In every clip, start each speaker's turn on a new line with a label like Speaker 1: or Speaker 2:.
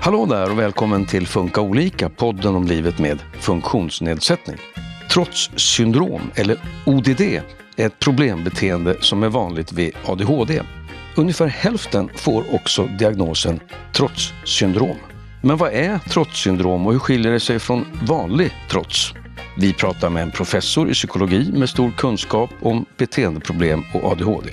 Speaker 1: Hallå där och välkommen till Funka olika, podden om livet med funktionsnedsättning. Trotssyndrom, eller ODD, är ett problembeteende som är vanligt vid ADHD. Ungefär hälften får också diagnosen trotssyndrom. Men vad är trotssyndrom och hur skiljer det sig från vanlig trots? Vi pratar med en professor i psykologi med stor kunskap om beteendeproblem och ADHD.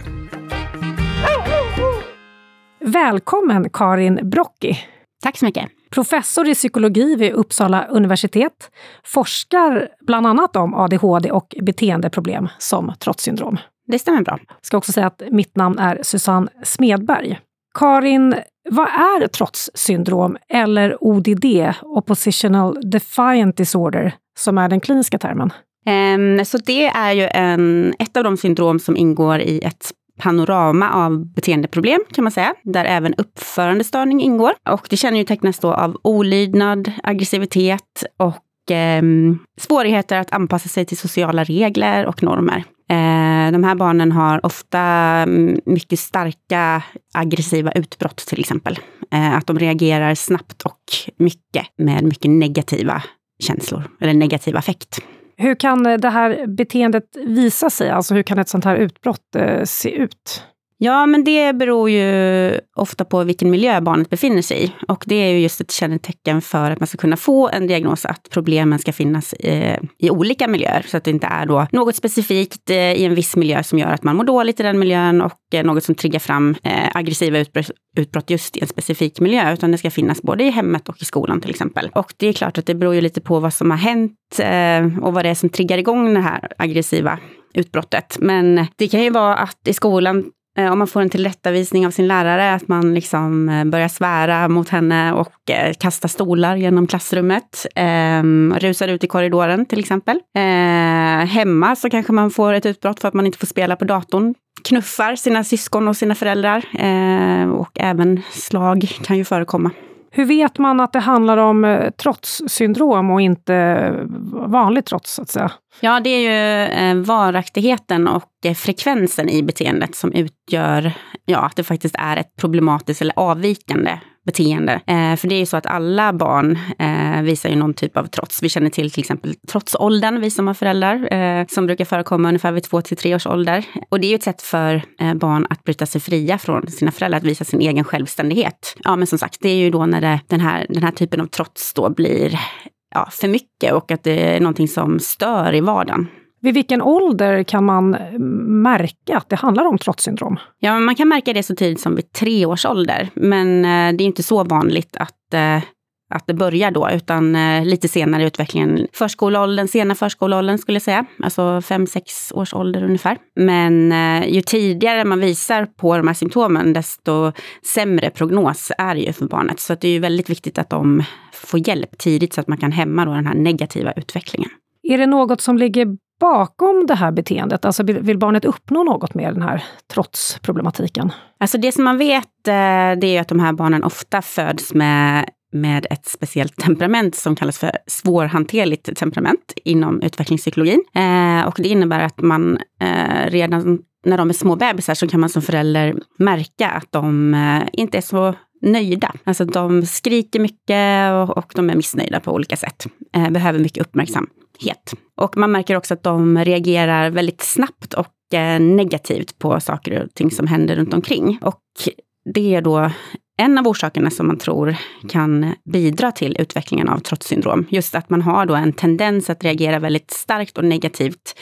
Speaker 2: Välkommen Karin Brocki.
Speaker 3: Tack så mycket.
Speaker 2: Professor i psykologi vid Uppsala universitet. Forskar bland annat om ADHD och beteendeproblem som trotssyndrom.
Speaker 3: Det stämmer bra.
Speaker 2: Ska också säga att mitt namn är Susanne Smedberg. Karin, vad är trotssyndrom eller ODD, Oppositional Defiant Disorder, som är den kliniska termen?
Speaker 3: Um, så det är ju en, ett av de syndrom som ingår i ett panorama av beteendeproblem kan man säga, där även uppförandestörning ingår. Och det kännetecknas då av olydnad, aggressivitet och eh, svårigheter att anpassa sig till sociala regler och normer. Eh, de här barnen har ofta mm, mycket starka aggressiva utbrott till exempel. Eh, att de reagerar snabbt och mycket med mycket negativa känslor eller negativ affekt.
Speaker 2: Hur kan det här beteendet visa sig? Alltså hur kan ett sånt här utbrott eh, se ut?
Speaker 3: Ja, men det beror ju ofta på vilken miljö barnet befinner sig i. Och det är ju just ett kännetecken för att man ska kunna få en diagnos, att problemen ska finnas i, i olika miljöer. Så att det inte är då något specifikt eh, i en viss miljö som gör att man mår dåligt i den miljön och eh, något som triggar fram eh, aggressiva utbrott, just i en specifik miljö, utan det ska finnas både i hemmet och i skolan till exempel. Och det är klart att det beror ju lite på vad som har hänt eh, och vad det är som triggar igång det här aggressiva utbrottet. Men det kan ju vara att i skolan Eh, om man får en tillrättavisning av sin lärare, att man liksom eh, börjar svära mot henne och eh, kasta stolar genom klassrummet. Eh, rusar ut i korridoren till exempel. Eh, hemma så kanske man får ett utbrott för att man inte får spela på datorn. Knuffar sina syskon och sina föräldrar. Eh, och även slag kan ju förekomma.
Speaker 2: Hur vet man att det handlar om eh, trotssyndrom och inte eh, vanligt trots, så att säga?
Speaker 3: Ja, det är ju eh, varaktigheten och frekvensen i beteendet som utgör ja, att det faktiskt är ett problematiskt eller avvikande beteende. Eh, för det är ju så att alla barn eh, visar ju någon typ av trots. Vi känner till till exempel trotsåldern, vi som har föräldrar, eh, som brukar förekomma ungefär vid två till tre års ålder. Och det är ju ett sätt för eh, barn att bryta sig fria från sina föräldrar, att visa sin egen självständighet. Ja, men som sagt, det är ju då när det, den, här, den här typen av trots då blir ja, för mycket och att det är någonting som stör i vardagen.
Speaker 2: Vid vilken ålder kan man eh, märka att det handlar om trotssyndrom?
Speaker 3: Ja, man kan märka det så tidigt som vid tre års ålder. Men eh, det är inte så vanligt att, eh, att det börjar då, utan lite senare i utvecklingen. Förskoleåldern, sena förskoleåldern skulle jag säga. Alltså fem sex års ålder ungefär. Men ju tidigare man visar på de här symptomen, desto sämre prognos är det ju för barnet. Så det är ju väldigt viktigt att de får hjälp tidigt så att man kan hämma då den här negativa utvecklingen.
Speaker 2: Är det något som ligger bakom det här beteendet? Alltså vill barnet uppnå något med den här trotsproblematiken?
Speaker 3: Alltså det som man vet eh, det är att de här barnen ofta föds med med ett speciellt temperament som kallas för svårhanterligt temperament inom utvecklingspsykologin. Eh, och det innebär att man eh, redan när de är små bebisar så kan man som förälder märka att de eh, inte är så nöjda. Alltså de skriker mycket och, och de är missnöjda på olika sätt. Eh, behöver mycket uppmärksamhet het. Och man märker också att de reagerar väldigt snabbt och eh, negativt på saker och ting som händer runt omkring. Och det är då en av orsakerna som man tror kan bidra till utvecklingen av trotssyndrom. Just att man har då en tendens att reagera väldigt starkt och negativt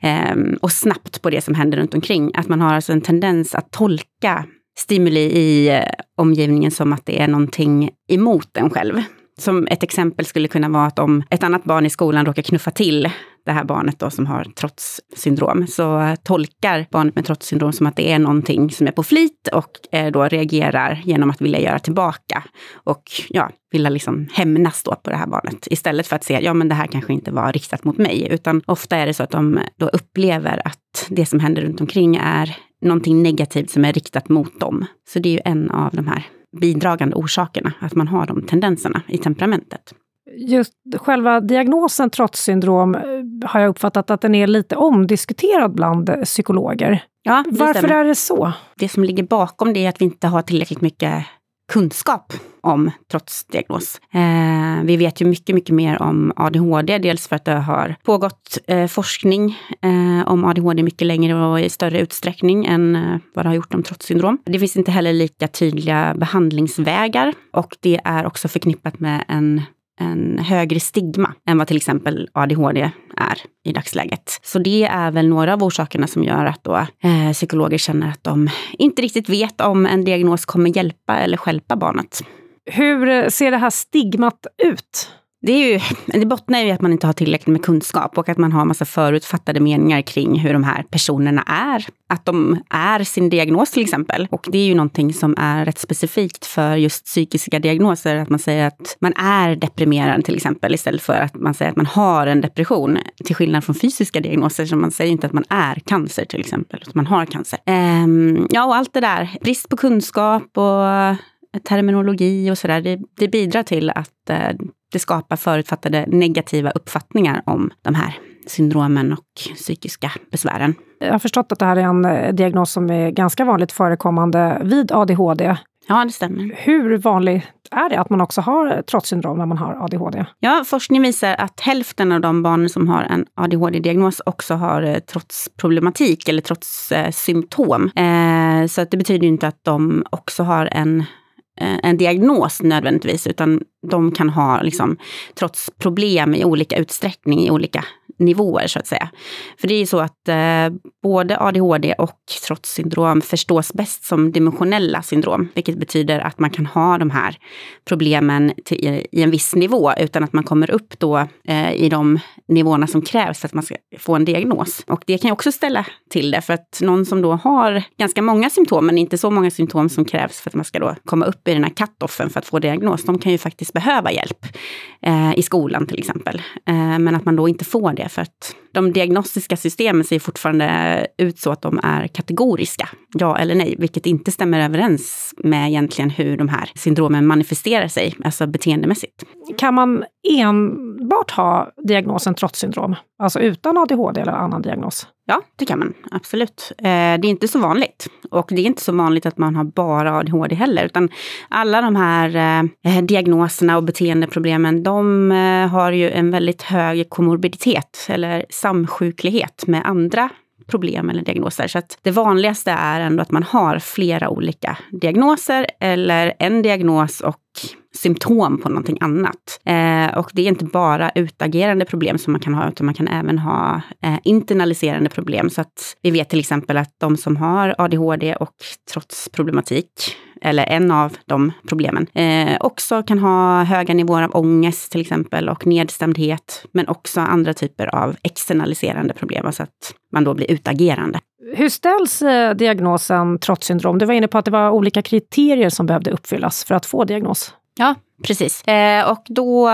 Speaker 3: eh, och snabbt på det som händer runt omkring. Att man har alltså en tendens att tolka stimuli i eh, omgivningen som att det är någonting emot en själv. Som ett exempel skulle kunna vara att om ett annat barn i skolan råkar knuffa till det här barnet då som har trotssyndrom, så tolkar barnet med trotssyndrom som att det är någonting som är på flit och eh, då reagerar genom att vilja göra tillbaka. Och ja, vilja liksom hämnas då på det här barnet. Istället för att se, ja men det här kanske inte var riktat mot mig. Utan ofta är det så att de då upplever att det som händer runt omkring är någonting negativt som är riktat mot dem. Så det är ju en av de här bidragande orsakerna, att man har de tendenserna i temperamentet.
Speaker 2: Just själva diagnosen trotssyndrom eh, har jag uppfattat att den är lite omdiskuterad bland psykologer.
Speaker 3: Ja,
Speaker 2: Varför är det så?
Speaker 3: Det som ligger bakom det är att vi inte har tillräckligt mycket kunskap om trotsdiagnos. Eh, vi vet ju mycket, mycket mer om ADHD, dels för att det har pågått eh, forskning eh, om ADHD mycket längre och i större utsträckning än eh, vad det har gjort om trotssyndrom. Det finns inte heller lika tydliga behandlingsvägar och det är också förknippat med en en högre stigma än vad till exempel ADHD är i dagsläget. Så det är väl några av orsakerna som gör att då, eh, psykologer känner att de inte riktigt vet om en diagnos kommer hjälpa eller skälpa barnet.
Speaker 2: Hur ser det här stigmat ut?
Speaker 3: Det, är ju, det bottnar ju i att man inte har tillräckligt med kunskap och att man har massa förutfattade meningar kring hur de här personerna är. Att de är sin diagnos till exempel. Och det är ju någonting som är rätt specifikt för just psykiska diagnoser. Att man säger att man är deprimerad till exempel istället för att man säger att man har en depression. Till skillnad från fysiska diagnoser så man säger inte att man är cancer till exempel, utan man har cancer. Um, ja, och allt det där. Brist på kunskap och terminologi och sådär, det, det bidrar till att eh, det skapar förutfattade negativa uppfattningar om de här syndromen och psykiska besvären.
Speaker 2: Jag har förstått att det här är en eh, diagnos som är ganska vanligt förekommande vid ADHD.
Speaker 3: Ja, det stämmer.
Speaker 2: Hur vanligt är det att man också har trotssyndrom när man har ADHD?
Speaker 3: Ja, forskning visar att hälften av de barn som har en ADHD-diagnos också har eh, trotsproblematik eller trotssymptom. Eh, så att det betyder inte att de också har en Eh, en diagnos nödvändigtvis, utan de kan ha liksom, trots problem i olika utsträckning, i olika nivåer så att säga. För det är ju så att eh, både ADHD och trotssyndrom förstås bäst som dimensionella syndrom, vilket betyder att man kan ha de här problemen till, i, i, en viss nivå utan att man kommer upp då eh, i de nivåerna som krävs för att man ska få en diagnos. Och det kan ju också ställa till det, för att någon som då har ganska många symptom, men inte så många symptom som krävs för att man ska då komma upp i den här cut-offen för att få diagnos, de kan ju faktiskt behöva hjälp eh, i skolan till exempel. Eh, men att man då inte får det för att de diagnostiska systemen ser fortfarande ut så att de är kategoriska, ja eller nej, vilket inte stämmer överens med egentligen hur de här syndromen manifesterar sig, alltså beteendemässigt.
Speaker 2: Kan man enbart ha diagnosen trotssyndrom, alltså utan ADHD eller annan diagnos?
Speaker 3: Ja, det kan man absolut. Eh, det är inte så vanligt. Och det är inte så vanligt att man har bara ADHD heller, utan alla de här eh, eh, diagnoserna och beteendeproblemen, de eh, har ju en väldigt hög komorbiditet, eller samsjuklighet med andra problem eller diagnoser. Så att det vanligaste är ändå att man har flera olika diagnoser eller en diagnos och symptom på någonting annat. Eh, och det är inte bara utagerande problem som man kan ha, utan man kan även ha eh, internaliserande problem. Så att vi vet till exempel att de som har ADHD och trotsproblematik, eller en av de problemen, eh, också kan ha höga nivåer av ångest till exempel och nedstämdhet, men också andra typer av externaliserande problem, alltså att man då blir utagerande.
Speaker 2: Hur ställs eh, diagnosen trotssyndrom? Du var inne på att det var olika kriterier som behövde uppfyllas för att få diagnos.
Speaker 3: Ja, precis. Eh, och då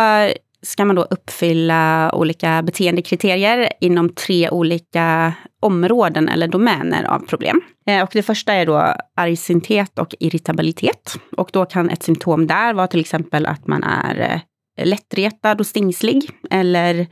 Speaker 3: ska man då uppfylla olika beteendekriterier inom tre olika områden eller domäner av problem. Eh, och det första är då argsinthet och irritabilitet. Och då kan ett symptom där vara till exempel att man är eh, lättretad och stingslig eller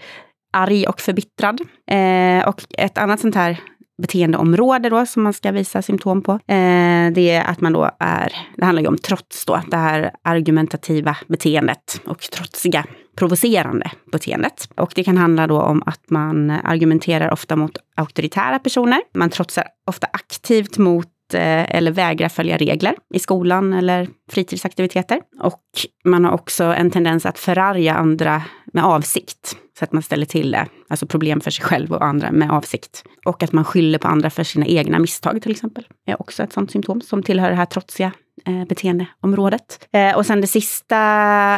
Speaker 3: arg och förbittrad. Eh, och ett annat sånt här beteendeområde då som man ska visa symptom på. Eh, det är att man då är, det handlar ju om trots då, det här argumentativa beteendet och trotsiga provocerande beteendet. Och det kan handla då om att man argumenterar ofta mot auktoritära personer. Man trotsar ofta aktivt mot Eh, eller vägrar följa regler i skolan eller fritidsaktiviteter. Och man har också en tendens att förarga andra med avsikt. Så att man ställer till det, alltså problem för sig själv och andra med avsikt. Och att man skyller på andra för sina egna misstag till exempel. är också ett sånt symptom som tillhör det här trotsiga eh, beteendeområdet. Eh, och sen det sista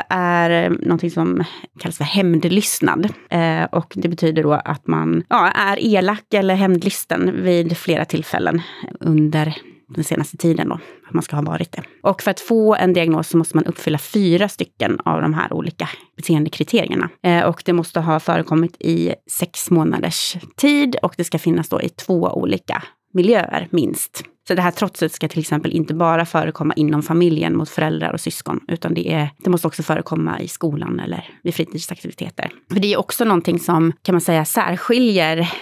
Speaker 3: är någonting som kallas för hämndlystnad. Eh, och det betyder då att man ja, är elak eller hämndlysten vid flera tillfällen under den senaste tiden då, att man ska ha varit det. Och för att få en diagnos så måste man uppfylla fyra stycken av de här olika beteendekriterierna. Eh, och det måste ha förekommit i sex månaders tid och det ska finnas då i två olika miljöer minst. Så det här trotset ska till exempel inte bara förekomma inom familjen mot föräldrar och syskon, utan det, är, det måste också förekomma i skolan eller vid fritidsaktiviteter. För det är också någonting som, kan man säga, särskiljer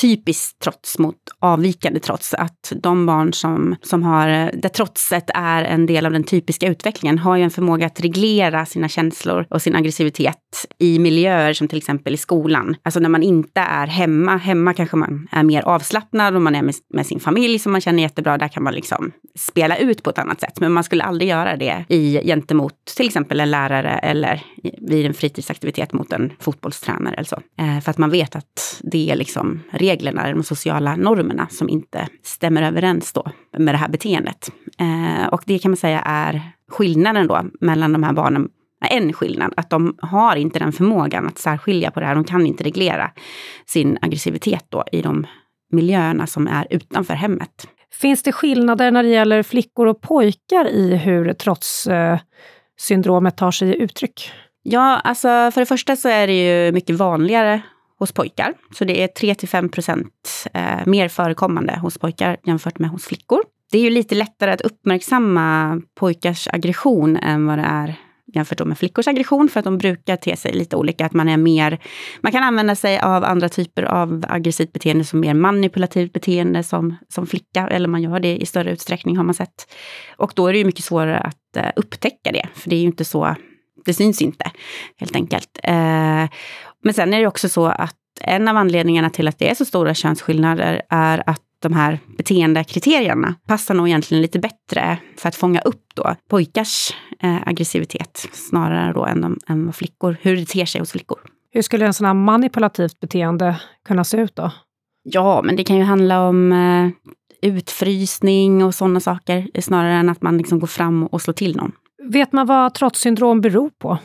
Speaker 3: typiskt trots mot avvikande trots. Att de barn som, som har, där trotset är en del av den typiska utvecklingen, har ju en förmåga att reglera sina känslor och sin aggressivitet i miljöer som till exempel i skolan. Alltså när man inte är hemma. Hemma kanske man är mer avslappnad och man är med, med sin familj som man känner jättebra. Där kan man liksom spela ut på ett annat sätt. Men man skulle aldrig göra det i, gentemot till exempel en lärare eller vid en fritidsaktivitet mot en fotbollstränare eller så. Eh, för att man vet att det är liksom reglerna, de sociala normerna som inte stämmer överens då med det här beteendet. Eh, och det kan man säga är skillnaden då mellan de här barnen en skillnad, att de har inte den förmågan att särskilja på det här. De kan inte reglera sin aggressivitet då i de miljöerna som är utanför hemmet.
Speaker 2: Finns det skillnader när det gäller flickor och pojkar i hur trotssyndromet tar sig uttryck?
Speaker 3: Ja, alltså för det första så är det ju mycket vanligare hos pojkar. Så det är 3 5 procent eh, mer förekommande hos pojkar jämfört med hos flickor. Det är ju lite lättare att uppmärksamma pojkars aggression än vad det är jämfört med flickors aggression, för att de brukar te sig lite olika. Att man är mer, man kan använda sig av andra typer av aggressivt beteende som mer manipulativt beteende som, som flicka, eller man gör det i större utsträckning har man sett. Och då är det ju mycket svårare att eh, upptäcka det, för det är ju inte så, det syns inte helt enkelt. Eh, men sen är det också så att en av anledningarna till att det är så stora könsskillnader är att de här beteendekriterierna passar nog egentligen lite bättre för att fånga upp då pojkars eh, aggressivitet snarare då än, de, än vad flickor, hur det ter sig hos flickor.
Speaker 2: Hur skulle en sån här manipulativt beteende kunna se ut då?
Speaker 3: Ja, men det kan ju handla om eh, utfrysning och sådana saker snarare än att man liksom går fram och slår till någon.
Speaker 2: Vet man vad trotssyndrom beror på?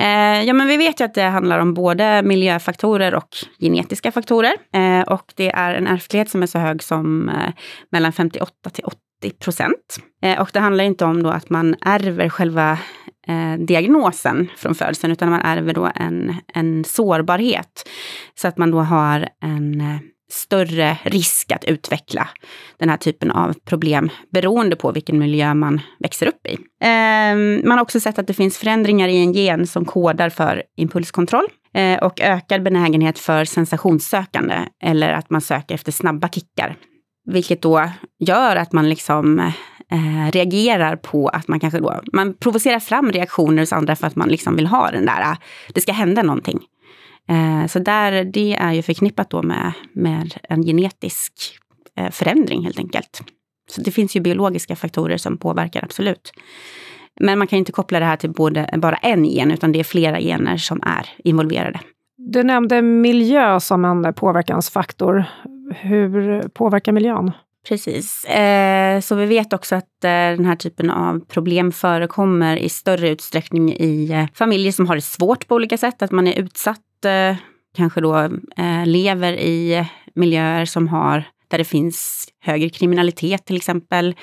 Speaker 3: Eh, ja, men vi vet ju att det handlar om både miljöfaktorer och genetiska faktorer. Eh, och det är en ärftlighet som är så hög som eh, mellan 58 till 80 procent. Eh, och det handlar inte om då att man ärver själva eh, diagnosen från födseln, utan man ärver då en, en sårbarhet. Så att man då har en eh, större risk att utveckla den här typen av problem beroende på vilken miljö man växer upp i. Ehm, man har också sett att det finns förändringar i en gen som kodar för impulskontroll eh, och ökad benägenhet för sensationssökande eller att man söker efter snabba kickar. Vilket då gör att man liksom eh, reagerar på att man kanske då, man provocerar fram reaktioner hos andra för att man liksom vill ha den där, ah, det ska hända någonting. Eh, så där, det är ju förknippat då med, med en genetisk eh, förändring helt enkelt. Så det finns ju biologiska faktorer som påverkar, absolut. Men man kan inte koppla det här till både, bara en gen, utan det är flera gener som är involverade.
Speaker 2: Du nämnde miljö som en påverkansfaktor. Hur påverkar miljön?
Speaker 3: Precis. Eh, så vi vet också att den här typen av problem förekommer i större utsträckning i familjer som har det svårt på olika sätt. Att man är utsatt, kanske då eh, lever i miljöer som har, där det finns högre kriminalitet till exempel.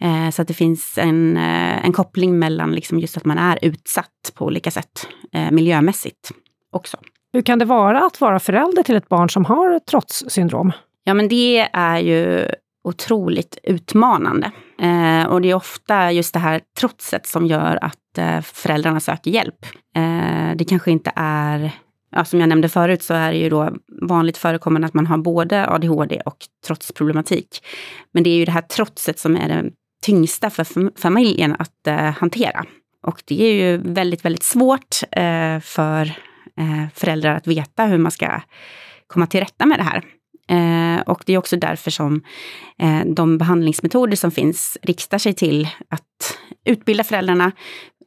Speaker 3: Eh, så att det finns en, en koppling mellan liksom just att man är utsatt på olika sätt miljömässigt också.
Speaker 2: Hur kan det vara att vara förälder till ett barn som har trotssyndrom?
Speaker 3: Ja, men det är ju otroligt utmanande. Eh, och det är ofta just det här trotset som gör att eh, föräldrarna söker hjälp. Eh, det kanske inte är, ja, som jag nämnde förut, så är det ju då vanligt förekommande att man har både ADHD och trotsproblematik. Men det är ju det här trotset som är det tyngsta för familjen att eh, hantera. Och det är ju väldigt, väldigt svårt eh, för eh, föräldrar att veta hur man ska komma till rätta med det här. Eh, och det är också därför som eh, de behandlingsmetoder som finns riktar sig till att utbilda föräldrarna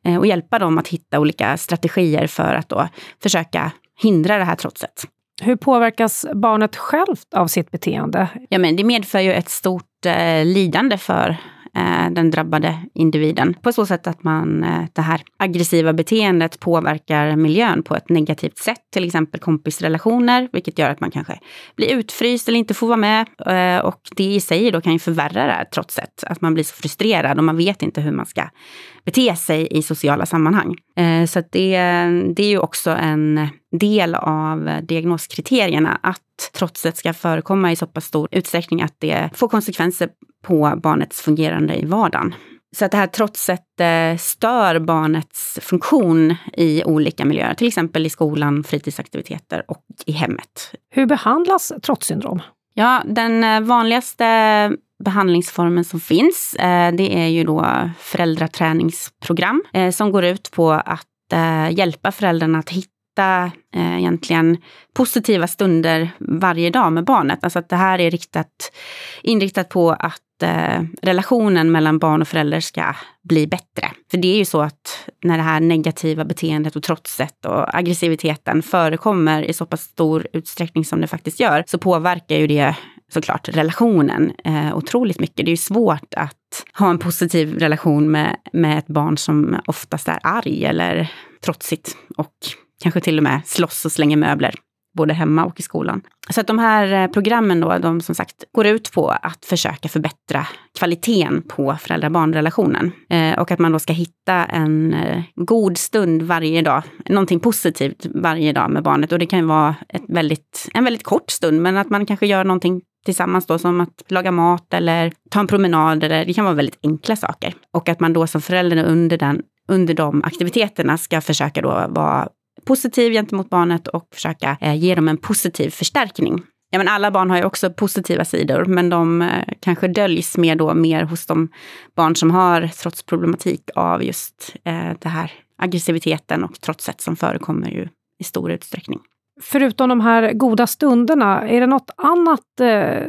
Speaker 3: eh, och hjälpa dem att hitta olika strategier för att då försöka hindra det här trotset.
Speaker 2: Hur påverkas barnet självt av sitt beteende?
Speaker 3: Ja, men det medför ju ett stort eh, lidande för Eh, den drabbade individen. På så sätt att man, eh, det här aggressiva beteendet påverkar miljön på ett negativt sätt. Till exempel kompisrelationer, vilket gör att man kanske blir utfryst eller inte får vara med. Eh, och det i sig då kan ju förvärra det här trotset. Att man blir så frustrerad och man vet inte hur man ska bete sig i sociala sammanhang. Så det, det är ju också en del av diagnoskriterierna att trotset ska förekomma i så pass stor utsträckning att det får konsekvenser på barnets fungerande i vardagen. Så att det här trotset eh, stör barnets funktion i olika miljöer, till exempel i skolan, fritidsaktiviteter och i hemmet.
Speaker 2: Hur behandlas trotssyndrom?
Speaker 3: Ja, den eh, vanligaste behandlingsformen som finns, eh, det är ju då föräldraträningsprogram som går ut på att hjälpa föräldrarna att hitta Eh, egentligen positiva stunder varje dag med barnet. Alltså att det här är riktat, inriktat på att eh, relationen mellan barn och förälder ska bli bättre. För det är ju så att när det här negativa beteendet och trotset och aggressiviteten förekommer i så pass stor utsträckning som det faktiskt gör, så påverkar ju det såklart relationen eh, otroligt mycket. Det är ju svårt att ha en positiv relation med, med ett barn som oftast är arg eller trotsigt och kanske till och med slåss och slänger möbler både hemma och i skolan. Så att de här eh, programmen då, de som sagt går ut på att försöka förbättra kvaliteten på föräldrar-barn-relationen. Eh, och att man då ska hitta en eh, god stund varje dag, någonting positivt varje dag med barnet. Och det kan ju vara ett väldigt, en väldigt kort stund, men att man kanske gör någonting tillsammans då, som att laga mat eller ta en promenad. Eller, det kan vara väldigt enkla saker. Och att man då som förälder under, den, under de aktiviteterna ska försöka då vara positiv gentemot barnet och försöka eh, ge dem en positiv förstärkning. Ja, men alla barn har ju också positiva sidor, men de eh, kanske döljs mer, då, mer hos de barn som har trotsproblematik av just eh, det här aggressiviteten och trotset som förekommer ju i stor utsträckning.
Speaker 2: Förutom de här goda stunderna, är det något annat eh,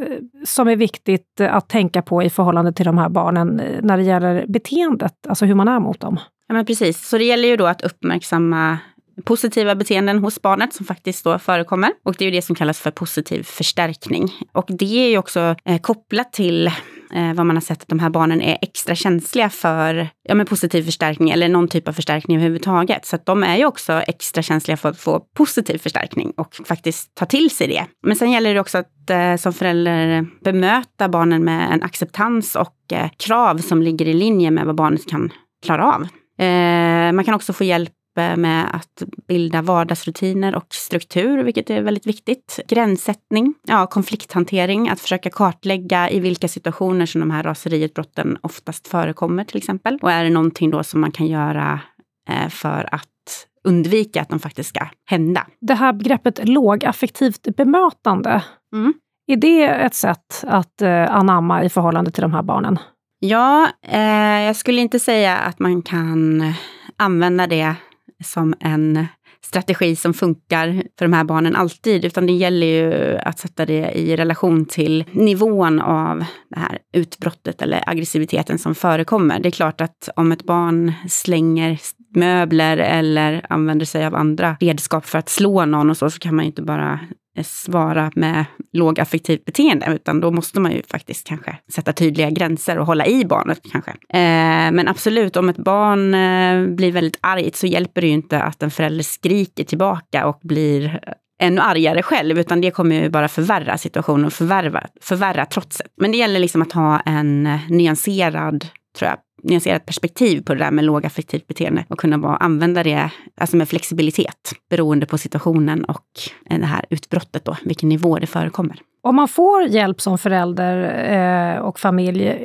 Speaker 2: som är viktigt att tänka på i förhållande till de här barnen eh, när det gäller beteendet, alltså hur man är mot dem?
Speaker 3: Ja, men precis. Så det gäller ju då att uppmärksamma positiva beteenden hos barnet som faktiskt då förekommer. Och det är ju det som kallas för positiv förstärkning. Och det är ju också eh, kopplat till eh, vad man har sett att de här barnen är extra känsliga för ja, men positiv förstärkning eller någon typ av förstärkning överhuvudtaget. Så att de är ju också extra känsliga för att få positiv förstärkning och faktiskt ta till sig det. Men sen gäller det också att eh, som förälder bemöta barnen med en acceptans och eh, krav som ligger i linje med vad barnet kan klara av. Eh, man kan också få hjälp med att bilda vardagsrutiner och struktur, vilket är väldigt viktigt. Gränssättning, ja, konflikthantering, att försöka kartlägga i vilka situationer som de här raseriutbrotten oftast förekommer till exempel. Och är det någonting då som man kan göra eh, för att undvika att de faktiskt ska hända.
Speaker 2: Det här begreppet lågaffektivt bemötande, mm. är det ett sätt att eh, anamma i förhållande till de här barnen?
Speaker 3: Ja, eh, jag skulle inte säga att man kan använda det som en strategi som funkar för de här barnen alltid, utan det gäller ju att sätta det i relation till nivån av det här utbrottet eller aggressiviteten som förekommer. Det är klart att om ett barn slänger möbler eller använder sig av andra redskap för att slå någon och så, så kan man ju inte bara Eh, svara med lågaffektivt beteende, utan då måste man ju faktiskt kanske sätta tydliga gränser och hålla i barnet kanske. Eh, men absolut, om ett barn eh, blir väldigt argt så hjälper det ju inte att en förälder skriker tillbaka och blir eh, ännu argare själv, utan det kommer ju bara förvärra situationen och förvärra, förvärra trotset. Men det gäller liksom att ha en eh, nyanserad, tror jag, nyanserat perspektiv på det där med lågaffektivt beteende och kunna bara använda det alltså med flexibilitet beroende på situationen och det här utbrottet då, vilken nivå det förekommer.
Speaker 2: Om man får hjälp som förälder eh, och familj,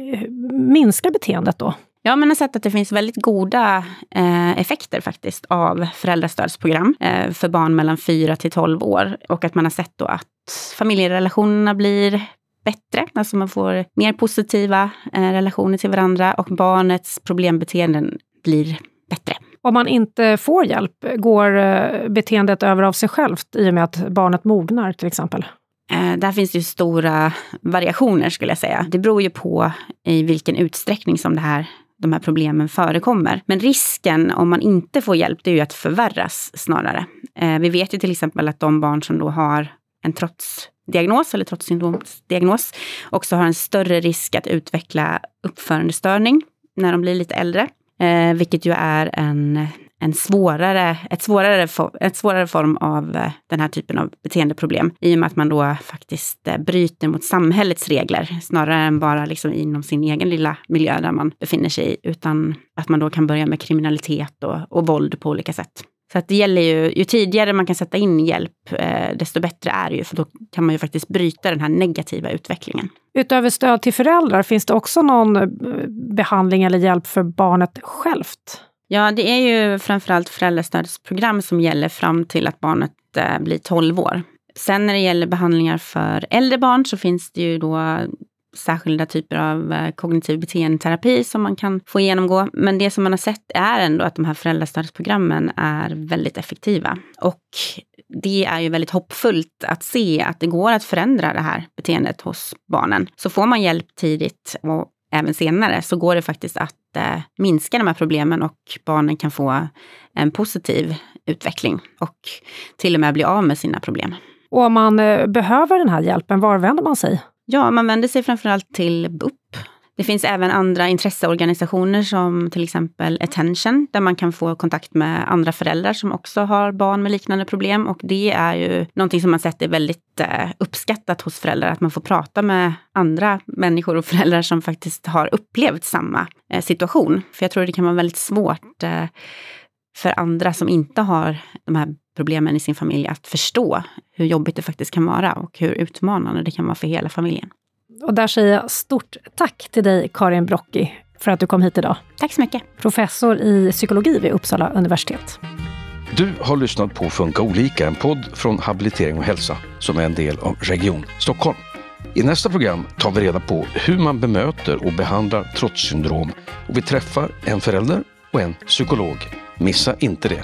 Speaker 2: minskar beteendet då?
Speaker 3: Ja, men har sett att det finns väldigt goda eh, effekter faktiskt av föräldrastödsprogram eh, för barn mellan 4 till 12 år. Och att man har sett då att familjerelationerna blir bättre. Alltså man får mer positiva eh, relationer till varandra och barnets problembeteenden blir bättre.
Speaker 2: Om man inte får hjälp, går eh, beteendet över av sig självt i och med att barnet mognar till exempel?
Speaker 3: Eh, där finns det ju stora variationer skulle jag säga. Det beror ju på i vilken utsträckning som det här de här problemen förekommer. Men risken om man inte får hjälp, det är ju att förvärras snarare. Vi vet ju till exempel att de barn som då har en trots diagnos eller trotssyndromsdiagnos också har en större risk att utveckla uppförandestörning när de blir lite äldre. Eh, vilket ju är en, en svårare, ett svårare, ett svårare form av eh, den här typen av beteendeproblem. I och med att man då faktiskt eh, bryter mot samhällets regler snarare än bara liksom inom sin egen lilla miljö där man befinner sig i. Utan att man då kan börja med kriminalitet och, och våld på olika sätt. Så att det gäller ju, ju tidigare man kan sätta in hjälp, eh, desto bättre är det ju, för då kan man ju faktiskt bryta den här negativa utvecklingen.
Speaker 2: Utöver stöd till föräldrar, finns det också någon eh, behandling eller hjälp för barnet självt?
Speaker 3: Ja, det är ju framförallt föräldrastödsprogram som gäller fram till att barnet eh, blir 12 år. Sen när det gäller behandlingar för äldre barn så finns det ju då särskilda typer av eh, kognitiv beteendeterapi som man kan få genomgå. Men det som man har sett är ändå att de här föräldrastödsprogrammen är väldigt effektiva. Och det är ju väldigt hoppfullt att se att det går att förändra det här beteendet hos barnen. Så får man hjälp tidigt och även senare så går det faktiskt att eh, minska de här problemen och barnen kan få en positiv utveckling och till och med bli av med sina problem.
Speaker 2: Och om man eh, behöver den här hjälpen, var vänder man sig?
Speaker 3: Ja, man vänder sig framförallt till BUP. Det finns även andra intresseorganisationer som till exempel Attention, där man kan få kontakt med andra föräldrar som också har barn med liknande problem. Och det är ju någonting som man sett är väldigt eh, uppskattat hos föräldrar, att man får prata med andra människor och föräldrar som faktiskt har upplevt samma eh, situation. För jag tror det kan vara väldigt svårt eh, för andra som inte har de här problemen i sin familj att förstå hur jobbigt det faktiskt kan vara och hur utmanande det kan vara för hela familjen.
Speaker 2: Och där säger jag stort tack till dig, Karin Brocki, för att du kom hit idag.
Speaker 3: Tack så mycket.
Speaker 2: Professor i psykologi vid Uppsala universitet.
Speaker 1: Du har lyssnat på Funka olika, en podd från Habilitering och hälsa som är en del av Region Stockholm. I nästa program tar vi reda på hur man bemöter och behandlar trotssyndrom och vi träffar en förälder och en psykolog. Missa inte det!